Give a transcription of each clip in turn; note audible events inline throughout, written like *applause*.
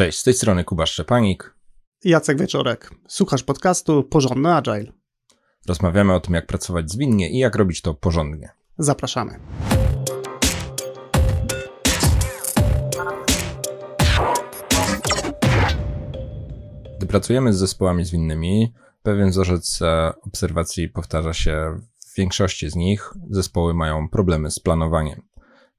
Cześć, z tej strony Kuba Szczepanik. Jacek Wieczorek. Słuchasz podcastu Porządny Agile. Rozmawiamy o tym, jak pracować zwinnie i jak robić to porządnie. Zapraszamy. Gdy pracujemy z zespołami zwinnymi, pewien wzorzec obserwacji powtarza się w większości z nich. Zespoły mają problemy z planowaniem.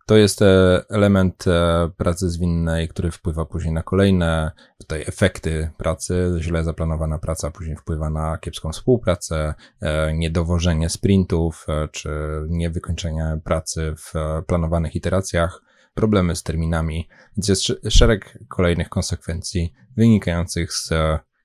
To jest e, element e, pracy zwinnej, który wpływa później na kolejne tutaj efekty pracy. Źle zaplanowana praca później wpływa na kiepską współpracę, e, niedowożenie sprintów, czy niewykończenie pracy w planowanych iteracjach, problemy z terminami. Więc jest szereg kolejnych konsekwencji wynikających z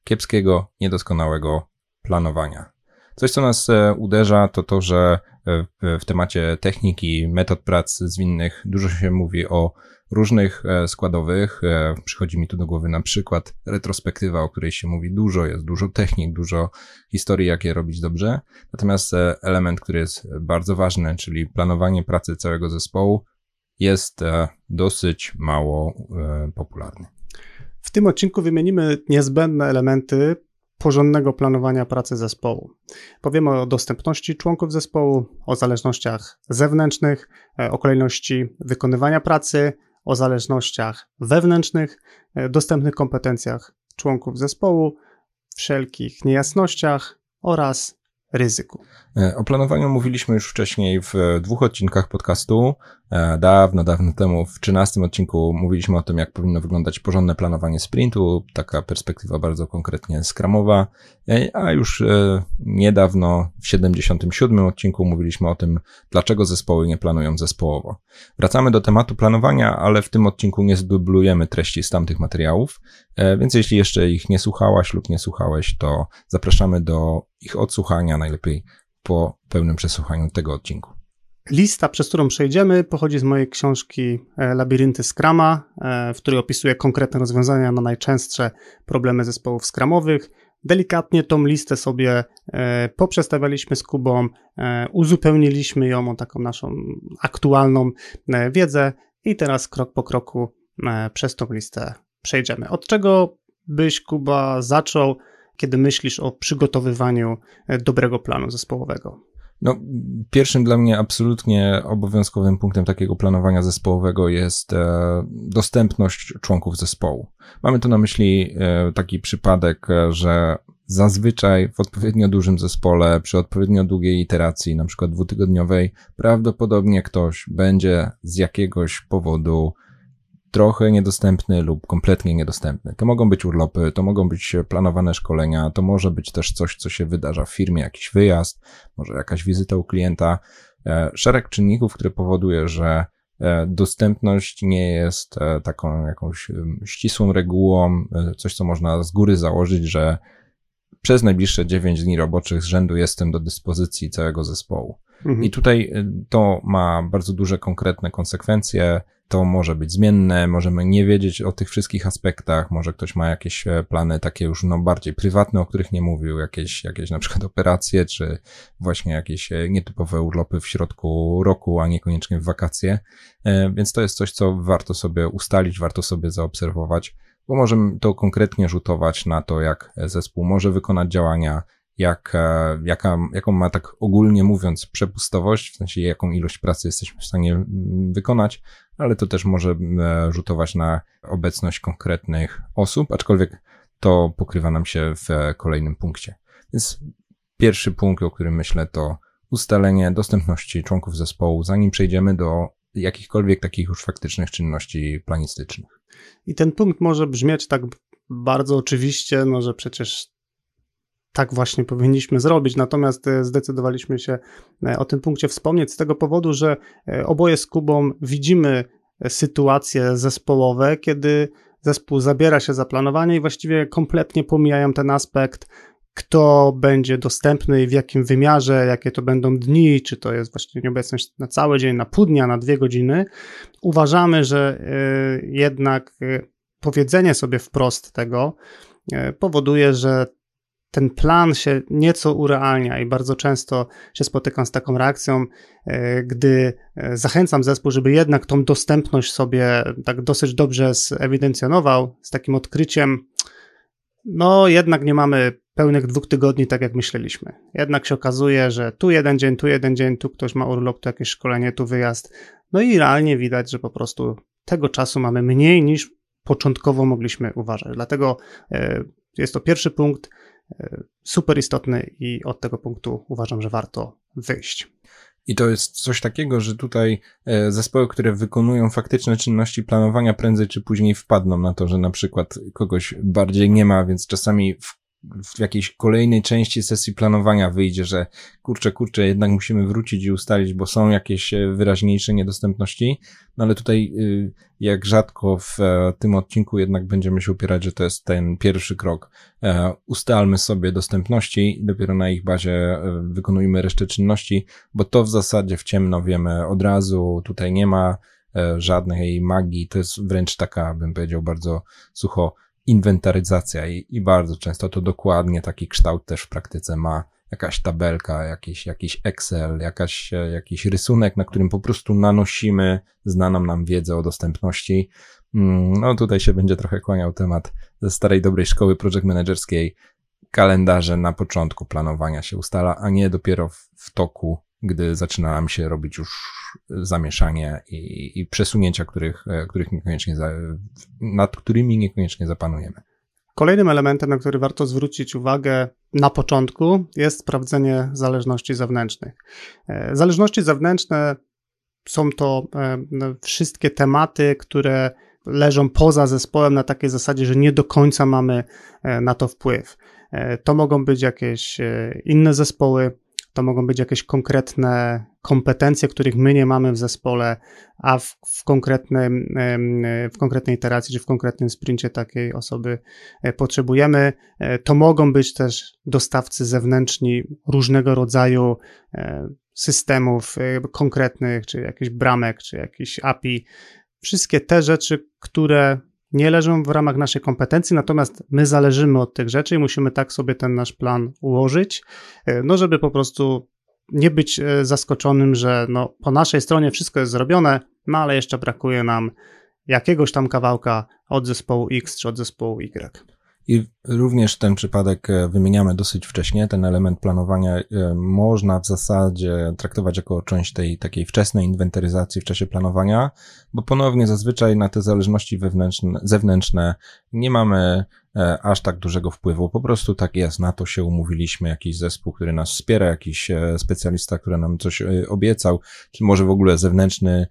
kiepskiego, niedoskonałego planowania. Coś, co nas uderza, to to, że w, w temacie techniki, metod prac zwinnych dużo się mówi o różnych e, składowych. E, przychodzi mi tu do głowy na przykład retrospektywa, o której się mówi dużo, jest dużo technik, dużo historii, jak je robić dobrze. Natomiast e, element, który jest bardzo ważny, czyli planowanie pracy całego zespołu, jest dosyć mało popularny. W tym odcinku wymienimy niezbędne elementy porządnego planowania pracy zespołu. Powiemy o dostępności członków zespołu, o zależnościach zewnętrznych, e, o kolejności wykonywania pracy, o zależnościach wewnętrznych, e, dostępnych kompetencjach członków zespołu, wszelkich niejasnościach oraz ryzyku. E, o planowaniu mówiliśmy już wcześniej w dwóch odcinkach podcastu. E, dawno, dawno temu, w 13 odcinku mówiliśmy o tym, jak powinno wyglądać porządne planowanie sprintu, taka perspektywa bardzo konkretnie skramowa, e, a już niedawno, w 77 odcinku mówiliśmy o tym, dlaczego zespoły nie planują zespołowo. Wracamy do tematu planowania, ale w tym odcinku nie zdublujemy treści z tamtych materiałów, więc jeśli jeszcze ich nie słuchałaś lub nie słuchałeś, to zapraszamy do ich odsłuchania, najlepiej po pełnym przesłuchaniu tego odcinku. Lista, przez którą przejdziemy, pochodzi z mojej książki e, Labirynty Scrama, e, w której opisuję konkretne rozwiązania na najczęstsze problemy zespołów skramowych. Delikatnie tą listę sobie e, poprzestawialiśmy z Kubą, uzupełniliśmy ją o taką naszą aktualną wiedzę i teraz krok po kroku przez tą listę przejdziemy. Od czego byś, Kuba, zaczął kiedy myślisz o przygotowywaniu e, dobrego planu zespołowego? No, pierwszym dla mnie absolutnie obowiązkowym punktem takiego planowania zespołowego jest e, dostępność członków zespołu. Mamy tu na myśli e, taki przypadek, że zazwyczaj w odpowiednio dużym zespole, przy odpowiednio długiej iteracji, na przykład dwutygodniowej, prawdopodobnie ktoś będzie z jakiegoś powodu trochę niedostępny lub kompletnie niedostępny. To mogą być urlopy, to mogą być planowane szkolenia, to może być też coś, co się wydarza w firmie, jakiś wyjazd, może jakaś wizyta u klienta. E, szereg czynników, które powoduje, że e, dostępność nie jest e, taką jakąś ścisłą regułą, coś, co można z góry założyć, że przez najbliższe 9 dni roboczych z rzędu jestem do dyspozycji całego zespołu. Mhm. I tutaj to ma bardzo duże konkretne konsekwencje to może być zmienne, możemy nie wiedzieć o tych wszystkich aspektach, może ktoś ma jakieś e, plany takie już no bardziej prywatne, o których nie mówił, jakieś, jakieś na przykład *laughs* operacje, czy właśnie jakieś e, nietypowe urlopy w środku roku, a niekoniecznie w wakacje, e, więc to jest coś, co warto sobie ustalić, warto sobie zaobserwować, bo możemy to konkretnie rzutować na to, jak zespół może wykonać działania, jak, e, jaka, jaką ma tak ogólnie mówiąc przepustowość, w sensie jaką ilość pracy jesteśmy w stanie mm, wykonać, ale to też może e, rzutować na obecność konkretnych osób, aczkolwiek to pokrywa nam się w kolejnym punkcie. Więc pierwszy punkt, o którym myślę, to ustalenie dostępności członków zespołu, zanim przejdziemy do jakichkolwiek takich już faktycznych czynności planistycznych. I ten punkt może brzmieć tak bardzo oczywiście, no że przecież tak właśnie powinniśmy zrobić. Natomiast e, zdecydowaliśmy się e, o tym punkcie wspomnieć z tego powodu, że e, oboje z Kubą widzimy sytuacje zespołowe, kiedy zespół zabiera się za planowanie i właściwie kompletnie pomijają ten aspekt, kto będzie dostępny i w jakim wymiarze, jakie to będą dni, czy to jest właśnie nieobecność na cały dzień, na pół dnia, na dwie godziny. Uważamy, że jednak powiedzenie sobie wprost tego powoduje, że ten plan się nieco urealnia i bardzo często się spotykam z taką reakcją, e, gdy e, zachęcam zespół, żeby jednak tą dostępność sobie tak dosyć dobrze zewidencjonował, z takim odkryciem, no jednak nie mamy pełnych dwóch tygodni, tak jak myśleliśmy. Jednak się okazuje, że tu jeden dzień, tu jeden dzień, tu ktoś ma urlop, tu jakieś szkolenie, tu wyjazd. No i realnie widać, że po prostu tego czasu mamy mniej niż początkowo mogliśmy uważać. Dlatego e, jest to pierwszy punkt, super istotny i od tego punktu uważam, że warto wyjść. I to jest coś takiego, że tutaj e, zespoły, które wykonują faktyczne czynności planowania, prędzej czy później wpadną na to, że na przykład kogoś bardziej nie ma, więc czasami w w jakiejś kolejnej części sesji planowania wyjdzie, że kurczę, kurczę, jednak musimy wrócić i ustalić, bo są jakieś e, wyraźniejsze niedostępności. No ale tutaj, y, jak rzadko w e, tym odcinku jednak będziemy się upierać, że to jest ten pierwszy krok. E, ustalmy sobie dostępności i dopiero na ich bazie wykonujmy resztę czynności, bo to w zasadzie w ciemno wiemy od razu, tutaj nie ma żadnej magii, to jest wręcz taka, bym powiedział, bardzo sucho inwentaryzacja i, i bardzo często to dokładnie taki kształt też w praktyce ma jakaś tabelka, jakiś, jakiś Excel, jakaś, jakiś rysunek, na którym po prostu nanosimy znaną nam wiedzę o dostępności. Mm, no tutaj się będzie trochę kłaniał temat ze starej dobrej szkoły project managerskiej. Kalendarze na początku planowania się ustala, a nie dopiero w, w toku gdy zaczyna nam się robić już zamieszanie i, i przesunięcia, których, e, których niekoniecznie za, nad którymi niekoniecznie zapanujemy. Kolejnym elementem, na który warto zwrócić uwagę na początku, jest sprawdzenie zależności zewnętrznych. E, zależności zewnętrzne są to e, no, wszystkie tematy, które leżą poza zespołem na takiej zasadzie, że nie do końca mamy na to wpływ. To mogą być jakieś inne zespoły, to mogą być jakieś konkretne kompetencje, których my nie mamy w zespole, a w, w, konkretnym, w konkretnej iteracji czy w konkretnym sprincie takiej osoby e, potrzebujemy. E, to mogą być też dostawcy zewnętrzni różnego rodzaju e, systemów konkretnych, czy jakichś bramek, czy jakichś API. Wszystkie te rzeczy, które nie leżą w ramach naszej kompetencji, natomiast my zależymy od tych rzeczy i musimy tak sobie ten nasz plan ułożyć, e, no żeby po prostu nie być e, zaskoczonym, że no, po naszej stronie wszystko jest zrobione, no ale jeszcze brakuje nam jakiegoś tam kawałka od zespołu X czy od zespołu Y. I również ten przypadek e, wymieniamy dosyć wcześnie. Ten element planowania e, można w zasadzie traktować jako część tej takiej wczesnej inwentaryzacji w czasie planowania, bo ponownie zazwyczaj na te zależności wewnętrzne, zewnętrzne nie mamy aż tak dużego wpływu. Po prostu tak jest, na to się umówiliśmy, jakiś zespół, który nas wspiera, jakiś e, specjalista, który nam coś e, obiecał, czy może w ogóle zewnętrzny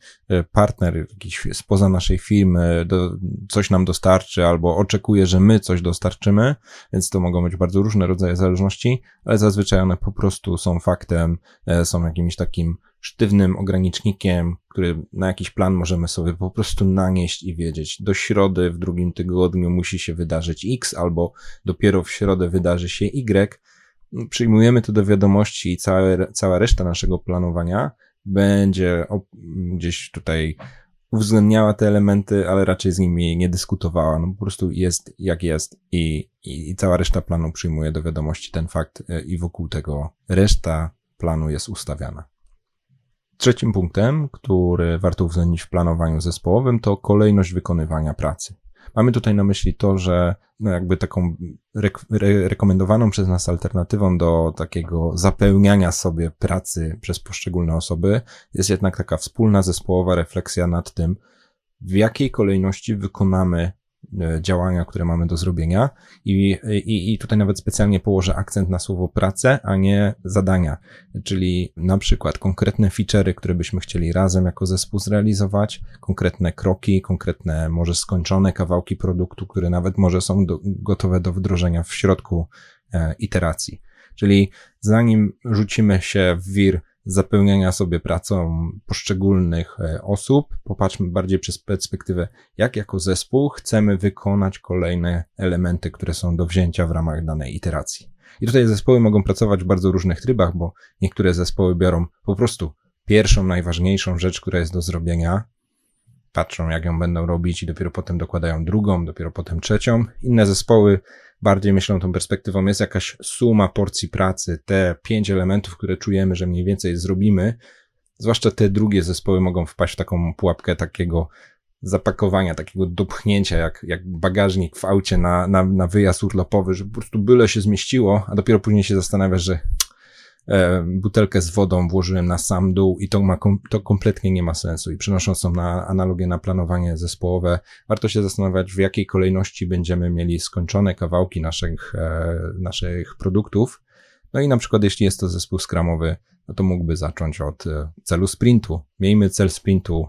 partner, jakiś spoza naszej firmy, do, coś nam dostarczy, albo oczekuje, że my coś dostarczymy, więc to mogą być bardzo różne rodzaje zależności, ale zazwyczaj one po prostu są faktem, są jakimś takim sztywnym ogranicznikiem, który na jakiś plan możemy sobie po prostu nanieść i wiedzieć. Do środy w drugim tygodniu musi się wydarzyć X, albo dopiero w środę wydarzy się Y. Przyjmujemy to do wiadomości i całe, cała reszta naszego planowania będzie gdzieś tutaj uwzględniała te elementy, ale raczej z nimi nie dyskutowała. No po prostu jest jak jest i, i, i cała reszta planu przyjmuje do wiadomości ten fakt e, i wokół tego reszta planu jest ustawiana. Trzecim punktem, który warto uwzględnić w planowaniu zespołowym, to kolejność wykonywania pracy. Mamy tutaj na myśli to, że no jakby taką rek re rekomendowaną przez nas alternatywą do takiego zapełniania sobie pracy przez poszczególne osoby jest jednak taka wspólna zespołowa refleksja nad tym, w jakiej kolejności wykonamy działania, które mamy do zrobienia i, i, i tutaj nawet specjalnie położę akcent na słowo pracę, a nie zadania, czyli na przykład konkretne feature'y, które byśmy chcieli razem jako zespół zrealizować, konkretne kroki, konkretne może skończone kawałki produktu, które nawet może są do, gotowe do wdrożenia w środku e, iteracji. Czyli zanim rzucimy się w wir zapełniania sobie pracą poszczególnych e, osób. Popatrzmy bardziej przez perspektywę, jak jako zespół chcemy wykonać kolejne elementy, które są do wzięcia w ramach danej iteracji. I tutaj zespoły mogą pracować w bardzo różnych trybach, bo niektóre zespoły biorą po prostu pierwszą, najważniejszą rzecz, która jest do zrobienia, patrzą jak ją będą robić i dopiero potem dokładają drugą, dopiero potem trzecią. Inne zespoły bardziej myślą tą perspektywą, jest jakaś suma porcji pracy, te pięć elementów, które czujemy, że mniej więcej zrobimy, zwłaszcza te drugie zespoły mogą wpaść w taką pułapkę takiego zapakowania, takiego dopchnięcia, jak, jak bagażnik w aucie na, na, na wyjazd urlopowy, że po prostu byle się zmieściło, a dopiero później się zastanawiasz, że butelkę z wodą włożyłem na sam dół i to, ma, to kompletnie nie ma sensu. I przenosząc tą na analogię na planowanie zespołowe, warto się zastanawiać, w jakiej kolejności będziemy mieli skończone kawałki naszych, e, naszych produktów. No i na przykład, jeśli jest to zespół skramowy, no to mógłby zacząć od e, celu sprintu. Miejmy cel sprintu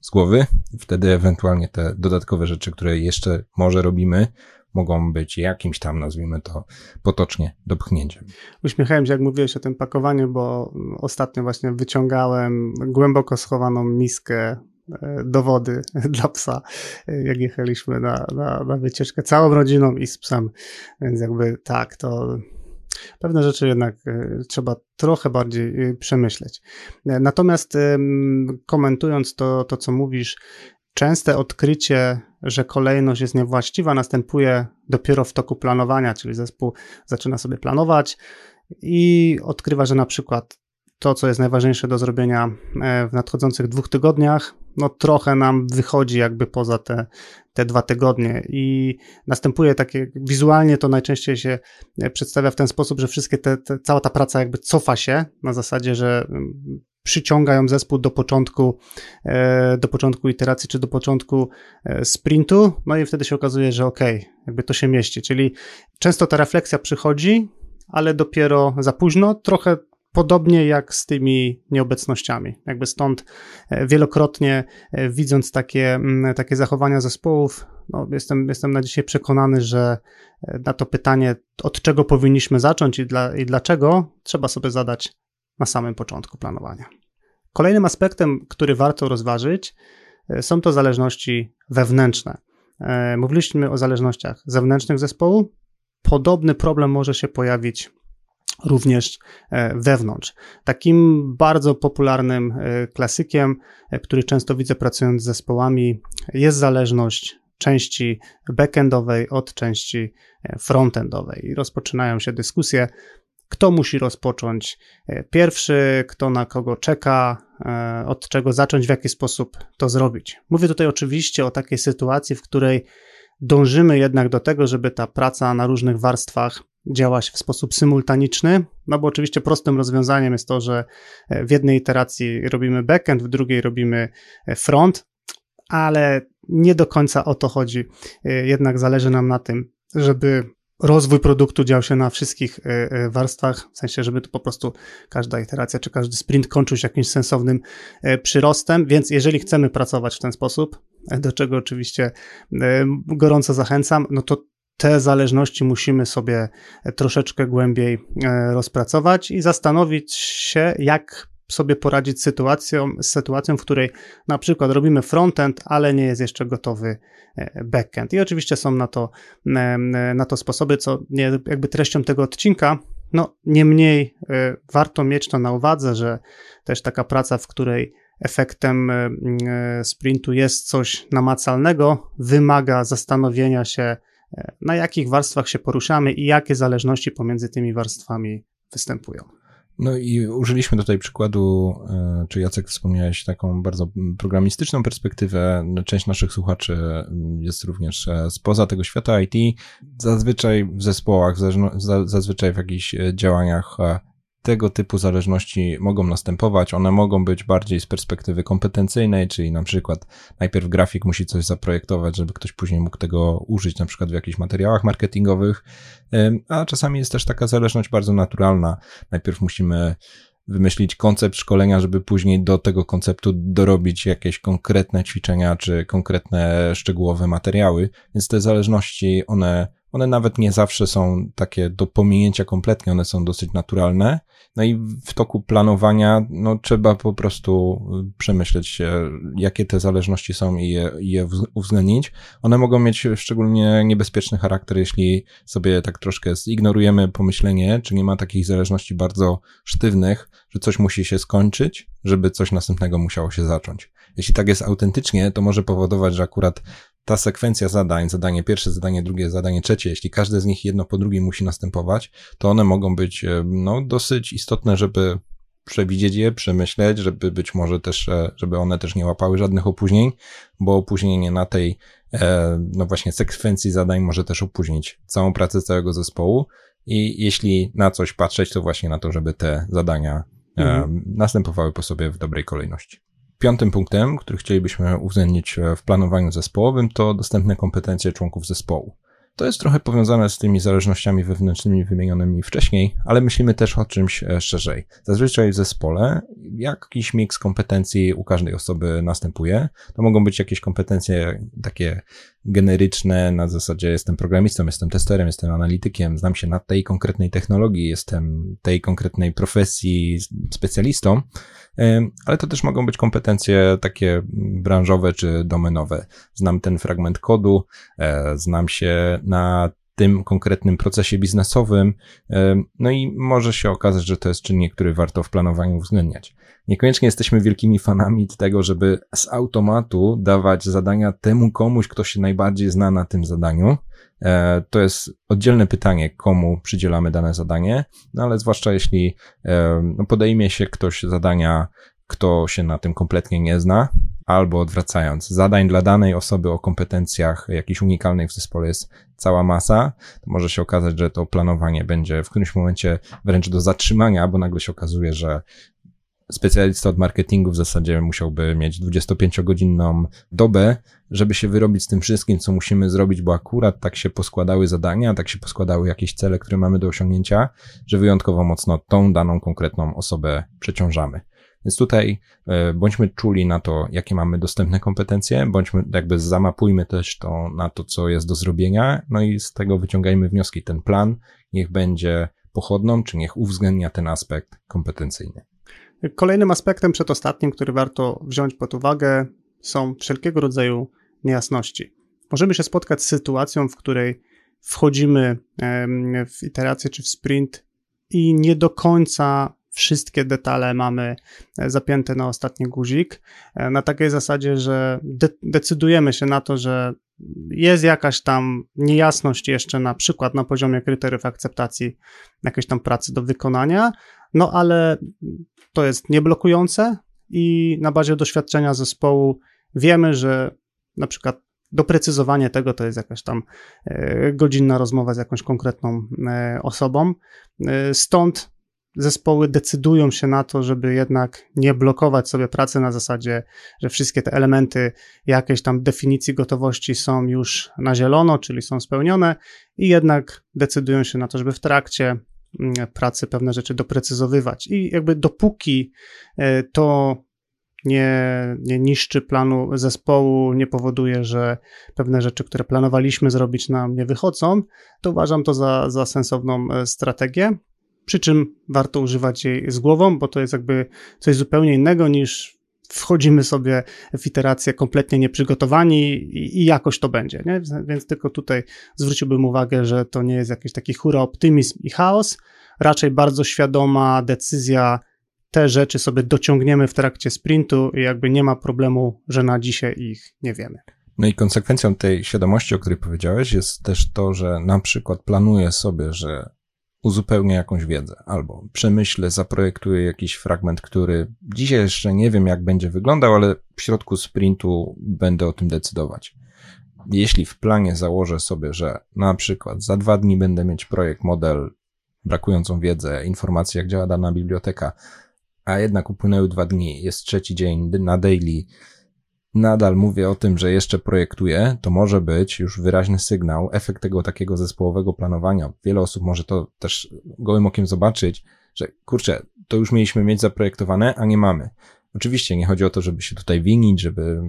z głowy, wtedy ewentualnie te dodatkowe rzeczy, które jeszcze może robimy, mogą być jakimś tam, nazwijmy to potocznie, dopchnięciem. Uśmiechałem się, jak mówiłeś o tym pakowaniu, bo ostatnio właśnie wyciągałem głęboko schowaną miskę e, do wody *laughs* dla psa, e, jak jechaliśmy na, na, na wycieczkę całą rodziną i z psem, więc jakby tak, to pewne rzeczy jednak e, trzeba trochę bardziej przemyśleć. Natomiast komentując to, to co mówisz, częste odkrycie, że kolejność jest niewłaściwa, następuje dopiero w toku planowania, czyli zespół zaczyna sobie planować i odkrywa, że na przykład to, co jest najważniejsze do zrobienia w nadchodzących dwóch tygodniach, no trochę nam wychodzi jakby poza te, te dwa tygodnie i następuje takie, wizualnie to najczęściej się przedstawia w ten sposób, że wszystkie te, te cała ta praca jakby cofa się na zasadzie, że mm, przyciągają zespół do początku, e, do początku iteracji, czy do początku e, sprintu, no i wtedy się okazuje, że okej, okay, jakby to się mieści, czyli często ta refleksja przychodzi, ale dopiero za późno, trochę Podobnie jak z tymi nieobecnościami. Jakby stąd e, wielokrotnie widząc takie, mm, takie zachowania zespołów, no jestem, jestem na dzisiaj przekonany, że na to pytanie, od czego powinniśmy zacząć i, dla, i dlaczego, trzeba sobie zadać na samym początku planowania. Kolejnym aspektem, który warto rozważyć, są to zależności wewnętrzne. Mówiliśmy o zależnościach zewnętrznych zespołu. Podobny problem może się pojawić również e, wewnątrz. Takim bardzo popularnym e, klasykiem, e, który często widzę pracując z zespołami, jest zależność części backendowej od części frontendowej. I rozpoczynają się dyskusje, kto musi rozpocząć pierwszy, kto na kogo czeka, od czego zacząć, w jaki sposób to zrobić. Mówię tutaj oczywiście o takiej sytuacji, w której dążymy jednak do tego, żeby ta praca na różnych warstwach działać w sposób symultaniczny, no bo oczywiście prostym rozwiązaniem jest to, że e, w jednej iteracji robimy backend, w drugiej robimy e, front, ale nie do końca o to chodzi. E, jednak zależy nam na tym, żeby rozwój produktu dział się na wszystkich warstwach, w sensie, żeby to po prostu każda iteracja czy każdy sprint kończył się jakimś sensownym przyrostem, więc jeżeli chcemy pracować w ten sposób, do czego oczywiście gorąco zachęcam, no to te zależności musimy sobie troszeczkę głębiej e, rozpracować i zastanowić się, jak sobie poradzić z sytuacją, z sytuacją, w której na przykład robimy frontend, ale nie jest jeszcze gotowy e, backend. I oczywiście są na to, e, na to sposoby, co nie jakby treścią tego odcinka. No, niemniej warto mieć to na uwadze, że też taka praca, w której efektem sprintu jest coś namacalnego, wymaga zastanowienia się, na jakich warstwach się poruszamy i jakie zależności pomiędzy tymi warstwami występują. No i użyliśmy tutaj przykładu, e, czy Jacek wspomniałeś taką bardzo programistyczną perspektywę. Część naszych słuchaczy mm, jest również e, spoza tego świata IT. Zazwyczaj w zespołach, zazwyczaj w jakichś e, działaniach tego typu zależności mogą następować. One mogą być bardziej z perspektywy kompetencyjnej, czyli na przykład najpierw grafik musi coś zaprojektować, żeby ktoś później mógł tego użyć, na przykład w jakichś materiałach marketingowych, a czasami jest też taka zależność bardzo naturalna. Najpierw musimy wymyślić koncept szkolenia, żeby później do tego konceptu dorobić jakieś konkretne ćwiczenia czy konkretne szczegółowe materiały. Więc te zależności, one One nawet nie zawsze są takie do pominięcia kompletnie, one są dosyć naturalne. No i w toku planowania, no trzeba po prostu przemyśleć, jakie te zależności są i je, je uwzględnić. One mogą mieć szczególnie niebezpieczny charakter, jeśli sobie tak troszkę zignorujemy pomyślenie, czy nie ma takich zależności bardzo sztywnych, że coś musi się skończyć, żeby coś następnego musiało się zacząć. Jeśli tak jest autentycznie, to może powodować, że akurat ta sekwencja zadań, zadanie pierwsze, zadanie drugie, zadanie trzecie, jeśli każde z nich jedno po drugim musi następować, to one mogą być e, no, dosyć istotne, żeby przewidzieć je, przemyśleć, żeby być może też, e, żeby one też nie łapały żadnych opóźnień, bo opóźnienie na tej, e, no właśnie sekwencji zadań może też opóźnić całą pracę całego zespołu i jeśli na coś patrzeć, to właśnie na to, żeby te zadania mhm. następowały po sobie w dobrej kolejności. Piątym punktem, który chcielibyśmy uwzględnić w planowaniu zespołowym, to dostępne kompetencje członków zespołu. To jest trochę powiązane z tymi zależnościami wewnętrznymi wymienionymi wcześniej, ale myślimy też o czymś e, szerzej. Zazwyczaj w zespole jakiś miks kompetencji u każdej osoby następuje. To mogą być jakieś kompetencje takie generyczne, na zasadzie jestem programistą, jestem testerem, jestem analitykiem, znam się na tej konkretnej technologii, jestem tej konkretnej profesji specjalistą, ale to też mogą być kompetencje takie branżowe czy domenowe. Znam ten fragment kodu, e, znam się na tym konkretnym procesie biznesowym, no i może się okazać, że to jest czynnik, który warto w planowaniu uwzględniać. Niekoniecznie jesteśmy wielkimi fanami tego, żeby z automatu dawać zadania temu komuś, kto się najbardziej zna na tym zadaniu. E, to jest oddzielne pytanie, komu przydzielamy dane zadanie, no ale zwłaszcza jeśli no podejmie się ktoś zadania, kto się na tym kompletnie nie zna, albo odwracając, zadań dla danej osoby o kompetencjach jakichś unikalnych w zespole jest cała masa, to może się okazać, że to planowanie będzie w którymś momencie wręcz do zatrzymania, bo nagle się okazuje, że specjalista od marketingu w zasadzie musiałby mieć 25-godzinną dobę, żeby się wyrobić z tym wszystkim, co musimy zrobić, bo akurat tak się poskładały zadania, tak się poskładały jakieś cele, które mamy do osiągnięcia, że wyjątkowo mocno tą daną konkretną osobę przeciążamy. Więc tutaj e, bądźmy czuli na to, jakie mamy dostępne kompetencje, bądźmy jakby zamapujmy też to na to, co jest do zrobienia, no i z tego wyciągajmy wnioski. Ten plan niech będzie pochodną, czy niech uwzględnia ten aspekt kompetencyjny. Kolejnym aspektem przedostatnim, który warto wziąć pod uwagę, są wszelkiego rodzaju niejasności. Możemy się spotkać z sytuacją, w której wchodzimy w iterację czy w sprint i nie do końca wszystkie detale mamy e, zapięte na ostatni guzik, e, na takiej zasadzie, że de decydujemy się na to, że jest jakaś tam niejasność jeszcze na przykład na poziomie kryteriów akceptacji jakiejś tam pracy do wykonania, no ale to jest nieblokujące i na bazie doświadczenia zespołu wiemy, że na przykład doprecyzowanie tego to jest jakaś tam e, godzinna rozmowa z jakąś konkretną osobą. Stąd zespoły decydują się na to, żeby jednak nie blokować sobie pracy na zasadzie, że wszystkie te elementy jakiejś tam definicji gotowości są już na zielono, czyli są spełnione i jednak decydują się na to, żeby w trakcie mm, pracy pewne rzeczy doprecyzowywać. I jakby dopóki e, to nie, nie niszczy planu zespołu, nie powoduje, że pewne rzeczy, które planowaliśmy zrobić, nam nie wychodzą, to uważam to za, za sensowną e, strategię przy czym warto używać jej z głową, bo to jest jakby coś zupełnie innego niż wchodzimy sobie w iterację kompletnie nieprzygotowani i, i jakoś to będzie, nie? Więc tylko tutaj zwróciłbym uwagę, że to nie jest jakiś taki hura optymizm i chaos, raczej bardzo świadoma decyzja, te rzeczy sobie dociągniemy w trakcie sprintu i jakby nie ma problemu, że na dzisiaj ich nie wiemy. No i konsekwencją tej świadomości, o której powiedziałeś, jest też to, że na przykład planuję sobie, że uzupełnię jakąś wiedzę, albo przemyślę, zaprojektuję jakiś fragment, który dzisiaj jeszcze nie wiem, jak będzie wyglądał, ale w środku sprintu będę o tym decydować. Jeśli w planie założę sobie, że na przykład za dwa dni będę mieć projekt, model, brakującą wiedzę, informacje, jak działa dana biblioteka, a jednak upłynęły dwa dni, jest trzeci dzień na daily, nadal mówię o tym, że jeszcze projektuję, to może być już wyraźny sygnał, efekt tego takiego zespołowego planowania. Wiele osób może to też gołym okiem zobaczyć, że kurczę, to już mieliśmy mieć zaprojektowane, a nie mamy. Oczywiście nie chodzi o to, żeby się tutaj winić, żeby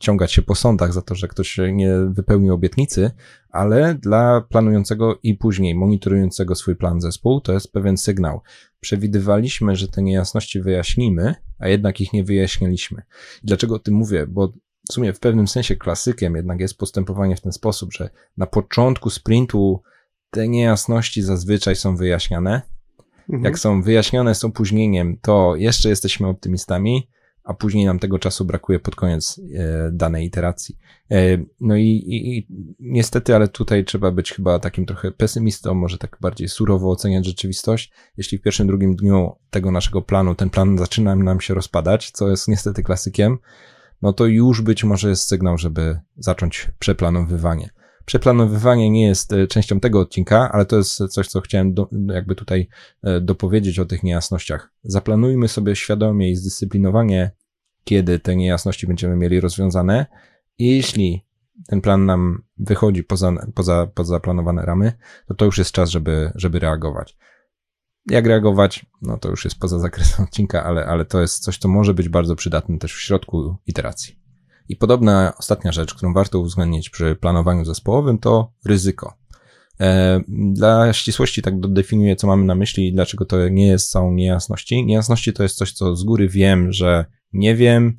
ciągać się po sądach za to, że ktoś nie wypełnił obietnicy, ale dla planującego i później monitorującego swój plan zespół to jest pewien sygnał. Przewidywaliśmy, że te niejasności wyjaśnimy, a jednak ich nie wyjaśniliśmy. dlaczego o tym mówię? Bo w sumie w pewnym sensie klasykiem jednak jest postępowanie w ten sposób, że na początku sprintu te niejasności zazwyczaj są wyjaśniane, Mhm. Jak są wyjaśnione z opóźnieniem, to jeszcze jesteśmy optymistami, a później nam tego czasu brakuje pod koniec e, danej iteracji. E, no i, i, i, niestety, ale tutaj trzeba być chyba takim trochę pesymistą, może tak bardziej surowo oceniać rzeczywistość. Jeśli w pierwszym, drugim dniu tego naszego planu ten plan zaczyna nam się rozpadać, co jest niestety klasykiem, no to już być może jest sygnał, żeby zacząć przeplanowywanie. Przeplanowywanie nie jest e, częścią tego odcinka, ale to jest coś, co chciałem do, jakby tutaj e, dopowiedzieć o tych niejasnościach. Zaplanujmy sobie świadomie i zdyscyplinowanie, kiedy te niejasności będziemy mieli rozwiązane. Jeśli ten plan nam wychodzi poza, poza, poza planowane ramy, to to już jest czas, żeby, żeby reagować. Jak reagować? No to już jest poza zakresem odcinka, ale, ale to jest coś, co może być bardzo przydatne też w środku iteracji. I podobna ostatnia rzecz, którą warto uwzględnić przy planowaniu zespołowym, to ryzyko. E, dla ścisłości tak dodefiniuję, co mamy na myśli i dlaczego to nie jest całą niejasności. Niejasności to jest coś, co z góry wiem, że nie wiem,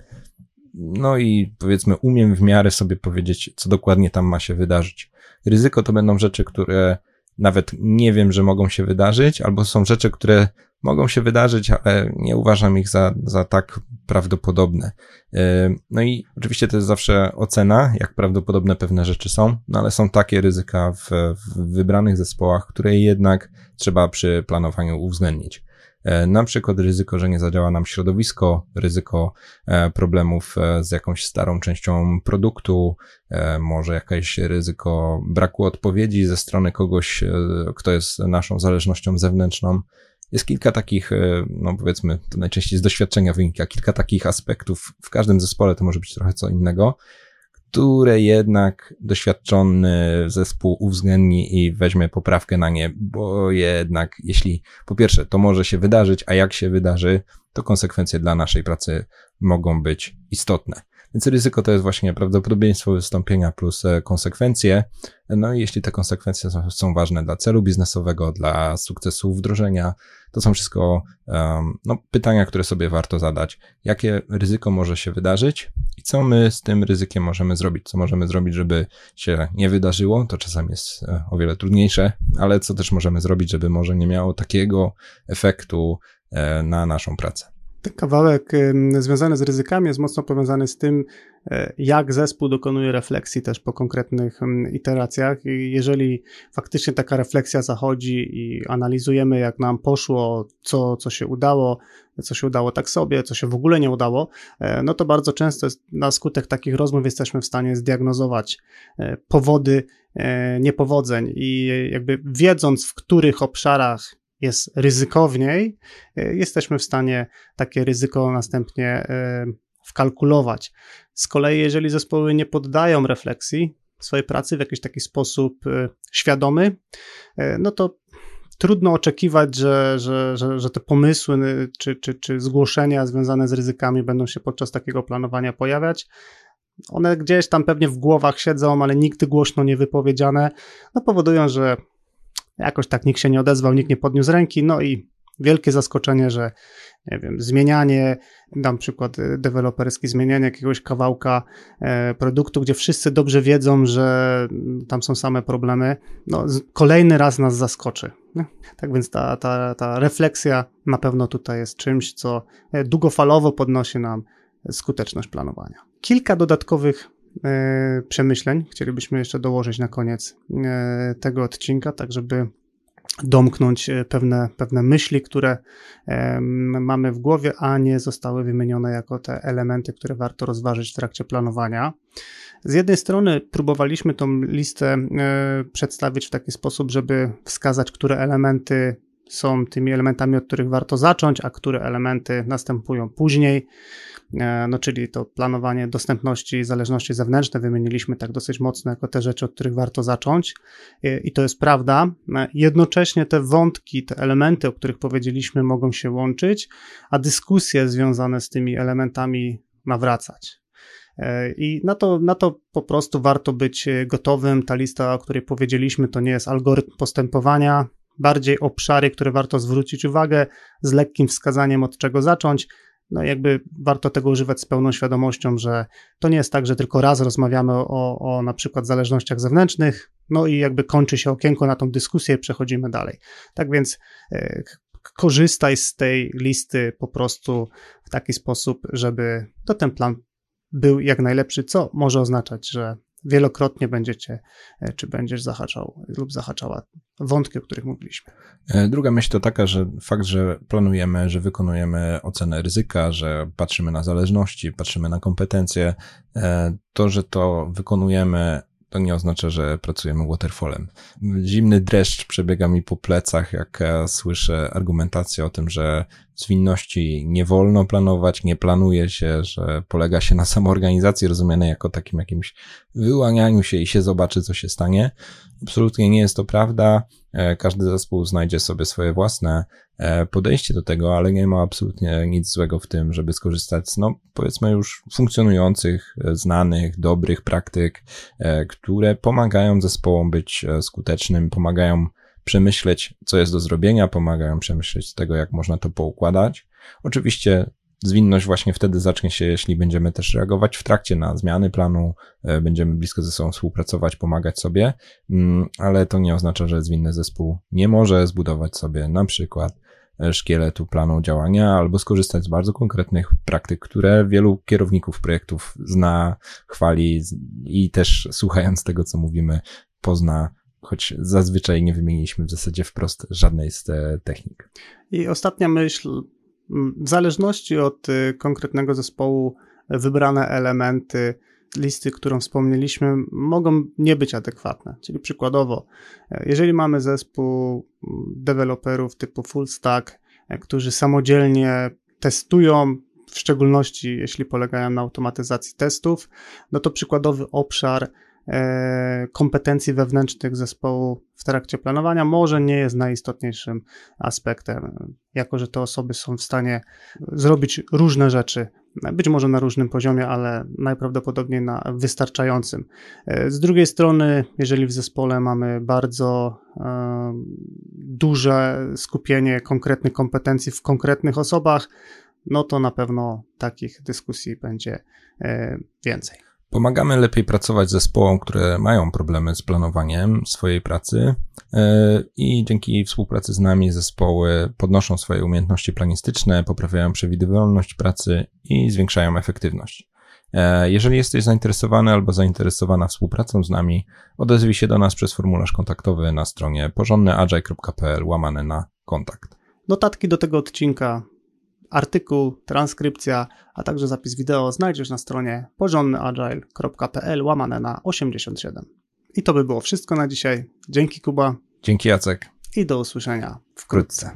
no i powiedzmy umiem w miarę sobie powiedzieć, co dokładnie tam ma się wydarzyć. Ryzyko to będą rzeczy, które nawet nie wiem, że mogą się wydarzyć, albo są rzeczy, które mogą się wydarzyć, ale nie uważam ich za, za tak prawdopodobne. E, no i oczywiście to jest zawsze ocena, jak prawdopodobne pewne rzeczy są, no ale są takie ryzyka w, w wybranych zespołach, które jednak trzeba przy planowaniu uwzględnić. E, na przykład ryzyko, że nie zadziała nam środowisko, ryzyko e, problemów z jakąś starą częścią produktu, może jakieś ryzyko braku odpowiedzi ze strony kogoś, kto jest naszą zależnością zewnętrzną. Jest kilka takich, e, no powiedzmy, to najczęściej z doświadczenia wynika, kilka takich aspektów. W każdym zespole to może być trochę co innego, które jednak doświadczony zespół uwzględni i weźmie poprawkę na nie, bo jednak jeśli po pierwsze to może się wydarzyć, a jak się wydarzy, to konsekwencje dla naszej pracy mogą być istotne. Więc ryzyko to jest właśnie prawdopodobieństwo wystąpienia plus e, konsekwencje. No i jeśli te konsekwencje są ważne dla celu biznesowego, dla sukcesu wdrożenia, to są wszystko um, no, pytania, które sobie warto zadać. Jakie ryzyko może się wydarzyć i co my z tym ryzykiem możemy zrobić? Co możemy zrobić, żeby się nie wydarzyło? To czasami jest e, o wiele trudniejsze, ale co też możemy zrobić, żeby może nie miało takiego efektu e, na naszą pracę? Ten kawałek związany z ryzykami jest mocno powiązany z tym, e, jak zespół dokonuje refleksji też po konkretnych iteracjach. I jeżeli faktycznie taka refleksja zachodzi i analizujemy, jak nam poszło, co, co się udało, co się udało tak sobie, co się w ogóle nie udało, e, no to bardzo często na skutek takich rozmów jesteśmy w stanie zdiagnozować e, powody niepowodzeń i jakby wiedząc, w których obszarach jest ryzykowniej, e, jesteśmy w stanie takie ryzyko następnie e, wkalkulować. Z kolei, jeżeli zespoły nie poddają refleksji swojej pracy w jakiś taki sposób e, świadomy, no to trudno oczekiwać, że, że, że, że te pomysły czy, czy, czy zgłoszenia związane z ryzykami będą się podczas takiego planowania pojawiać. One gdzieś tam pewnie w głowach siedzą, ale nigdy głośno nie wypowiedziane, no powodują, że Jakoś tak nikt się nie odezwał, nikt nie podniósł ręki, no i wielkie zaskoczenie, że nie wiem, zmienianie, dam przykład y, deweloperski, zmienianie jakiegoś kawałka e, produktu, gdzie wszyscy dobrze wiedzą, że tam są same problemy, no kolejny raz nas zaskoczy. Tak więc ta, ta, ta refleksja na pewno tutaj jest czymś, co e, długofalowo podnosi nam skuteczność planowania. Kilka dodatkowych przemyśleń chcielibyśmy jeszcze dołożyć na koniec e, tego odcinka, tak żeby domknąć e, pewne, pewne myśli, które mamy w głowie, a nie zostały wymienione jako te elementy, które warto rozważyć w trakcie planowania. Z jednej strony próbowaliśmy tą listę przedstawić w taki sposób, żeby wskazać, które elementy są tymi elementami, od których warto zacząć, a które elementy następują później. E, no, czyli to planowanie dostępności i zależności zewnętrzne wymieniliśmy tak dosyć mocno jako te rzeczy, od których warto zacząć. E, I to jest prawda. E, jednocześnie te wątki, te elementy, o których powiedzieliśmy, mogą się łączyć, a dyskusje związane z tymi elementami nawracać. I na to, na to po prostu warto być gotowym. Ta lista, o której powiedzieliśmy, to nie jest algorytm postępowania, bardziej obszary, które warto zwrócić uwagę, z lekkim wskazaniem od czego zacząć. No jakby warto tego używać z pełną świadomością, że to nie jest tak, że tylko raz rozmawiamy o, o na przykład zależnościach zewnętrznych, no i jakby kończy się okienko na tą dyskusję przechodzimy dalej. Tak więc e, korzystaj z tej listy po prostu w taki sposób, żeby to ten plan był jak najlepszy, co może oznaczać, że wielokrotnie będziecie, e, czy będziesz zahaczał lub zahaczała wątki, o których mówiliśmy. E, druga myśl to taka, że fakt, że planujemy, że wykonujemy ocenę ryzyka, że patrzymy na zależności, patrzymy na kompetencje, e, to, że to wykonujemy to nie oznacza, że pracujemy waterfallem. Zimny dreszcz przebiega mi po plecach, jak słyszę argumentację o tym, że zwinności nie wolno planować, nie planuje się, że polega się na samoorganizacji rozumianej jako takim jakimś wyłanianiu się i się zobaczy, co się stanie. Absolutnie nie jest to prawda. E, każdy zespół znajdzie sobie swoje własne e, podejście do tego, ale nie ma absolutnie nic złego w tym, żeby skorzystać z, no, powiedzmy już funkcjonujących, e, znanych, dobrych praktyk, które pomagają zespołom być skutecznym, pomagają przemyśleć, co jest do zrobienia, pomagają przemyśleć tego, jak można to poukładać. Oczywiście zwinność właśnie wtedy zacznie się, jeśli będziemy też reagować w trakcie na zmiany planu, e, będziemy blisko ze sobą współpracować, pomagać sobie, mm, ale to nie oznacza, że zwinny zespół nie może zbudować sobie na przykład e, szkieletu planu działania albo skorzystać z bardzo konkretnych praktyk, które wielu kierowników projektów zna, chwali i też słuchając tego, co mówimy, pozna choć zazwyczaj nie wymieniliśmy w zasadzie wprost żadnej z te technik. I ostatnia myśl, w zależności od y, konkretnego zespołu, wybrane elementy listy, którą wspomnieliśmy, mogą nie być adekwatne. Czyli przykładowo, e, jeżeli mamy zespół deweloperów typu full stack, e, którzy samodzielnie testują, w szczególności jeśli polegają na automatyzacji testów, no to przykładowy obszar kompetencji wewnętrznych zespołu w trakcie planowania może nie jest najistotniejszym aspektem, jako że te osoby są w stanie zrobić różne rzeczy, być może na różnym poziomie, ale najprawdopodobniej na wystarczającym. E, z drugiej strony, jeżeli w zespole mamy bardzo e, duże skupienie konkretnych kompetencji w konkretnych osobach, no to na pewno takich dyskusji będzie więcej. Pomagamy lepiej pracować zespołom, które mają problemy z planowaniem swojej pracy e, i dzięki współpracy z nami zespoły podnoszą swoje umiejętności planistyczne, poprawiają przewidywalność pracy i zwiększają efektywność. E, jeżeli jesteś zainteresowany albo zainteresowana współpracą z nami, odezwij się do nas przez formularz kontaktowy na stronie porządnyagile.pl łamane na kontakt. Notatki do tego odcinka artykuł, transkrypcja, a także zapis wideo znajdziesz na stronie porządnyagile.pl łamane na 87. I to by było wszystko na dzisiaj. Dzięki Kuba. Dzięki Jacek. I do usłyszenia wkrótce.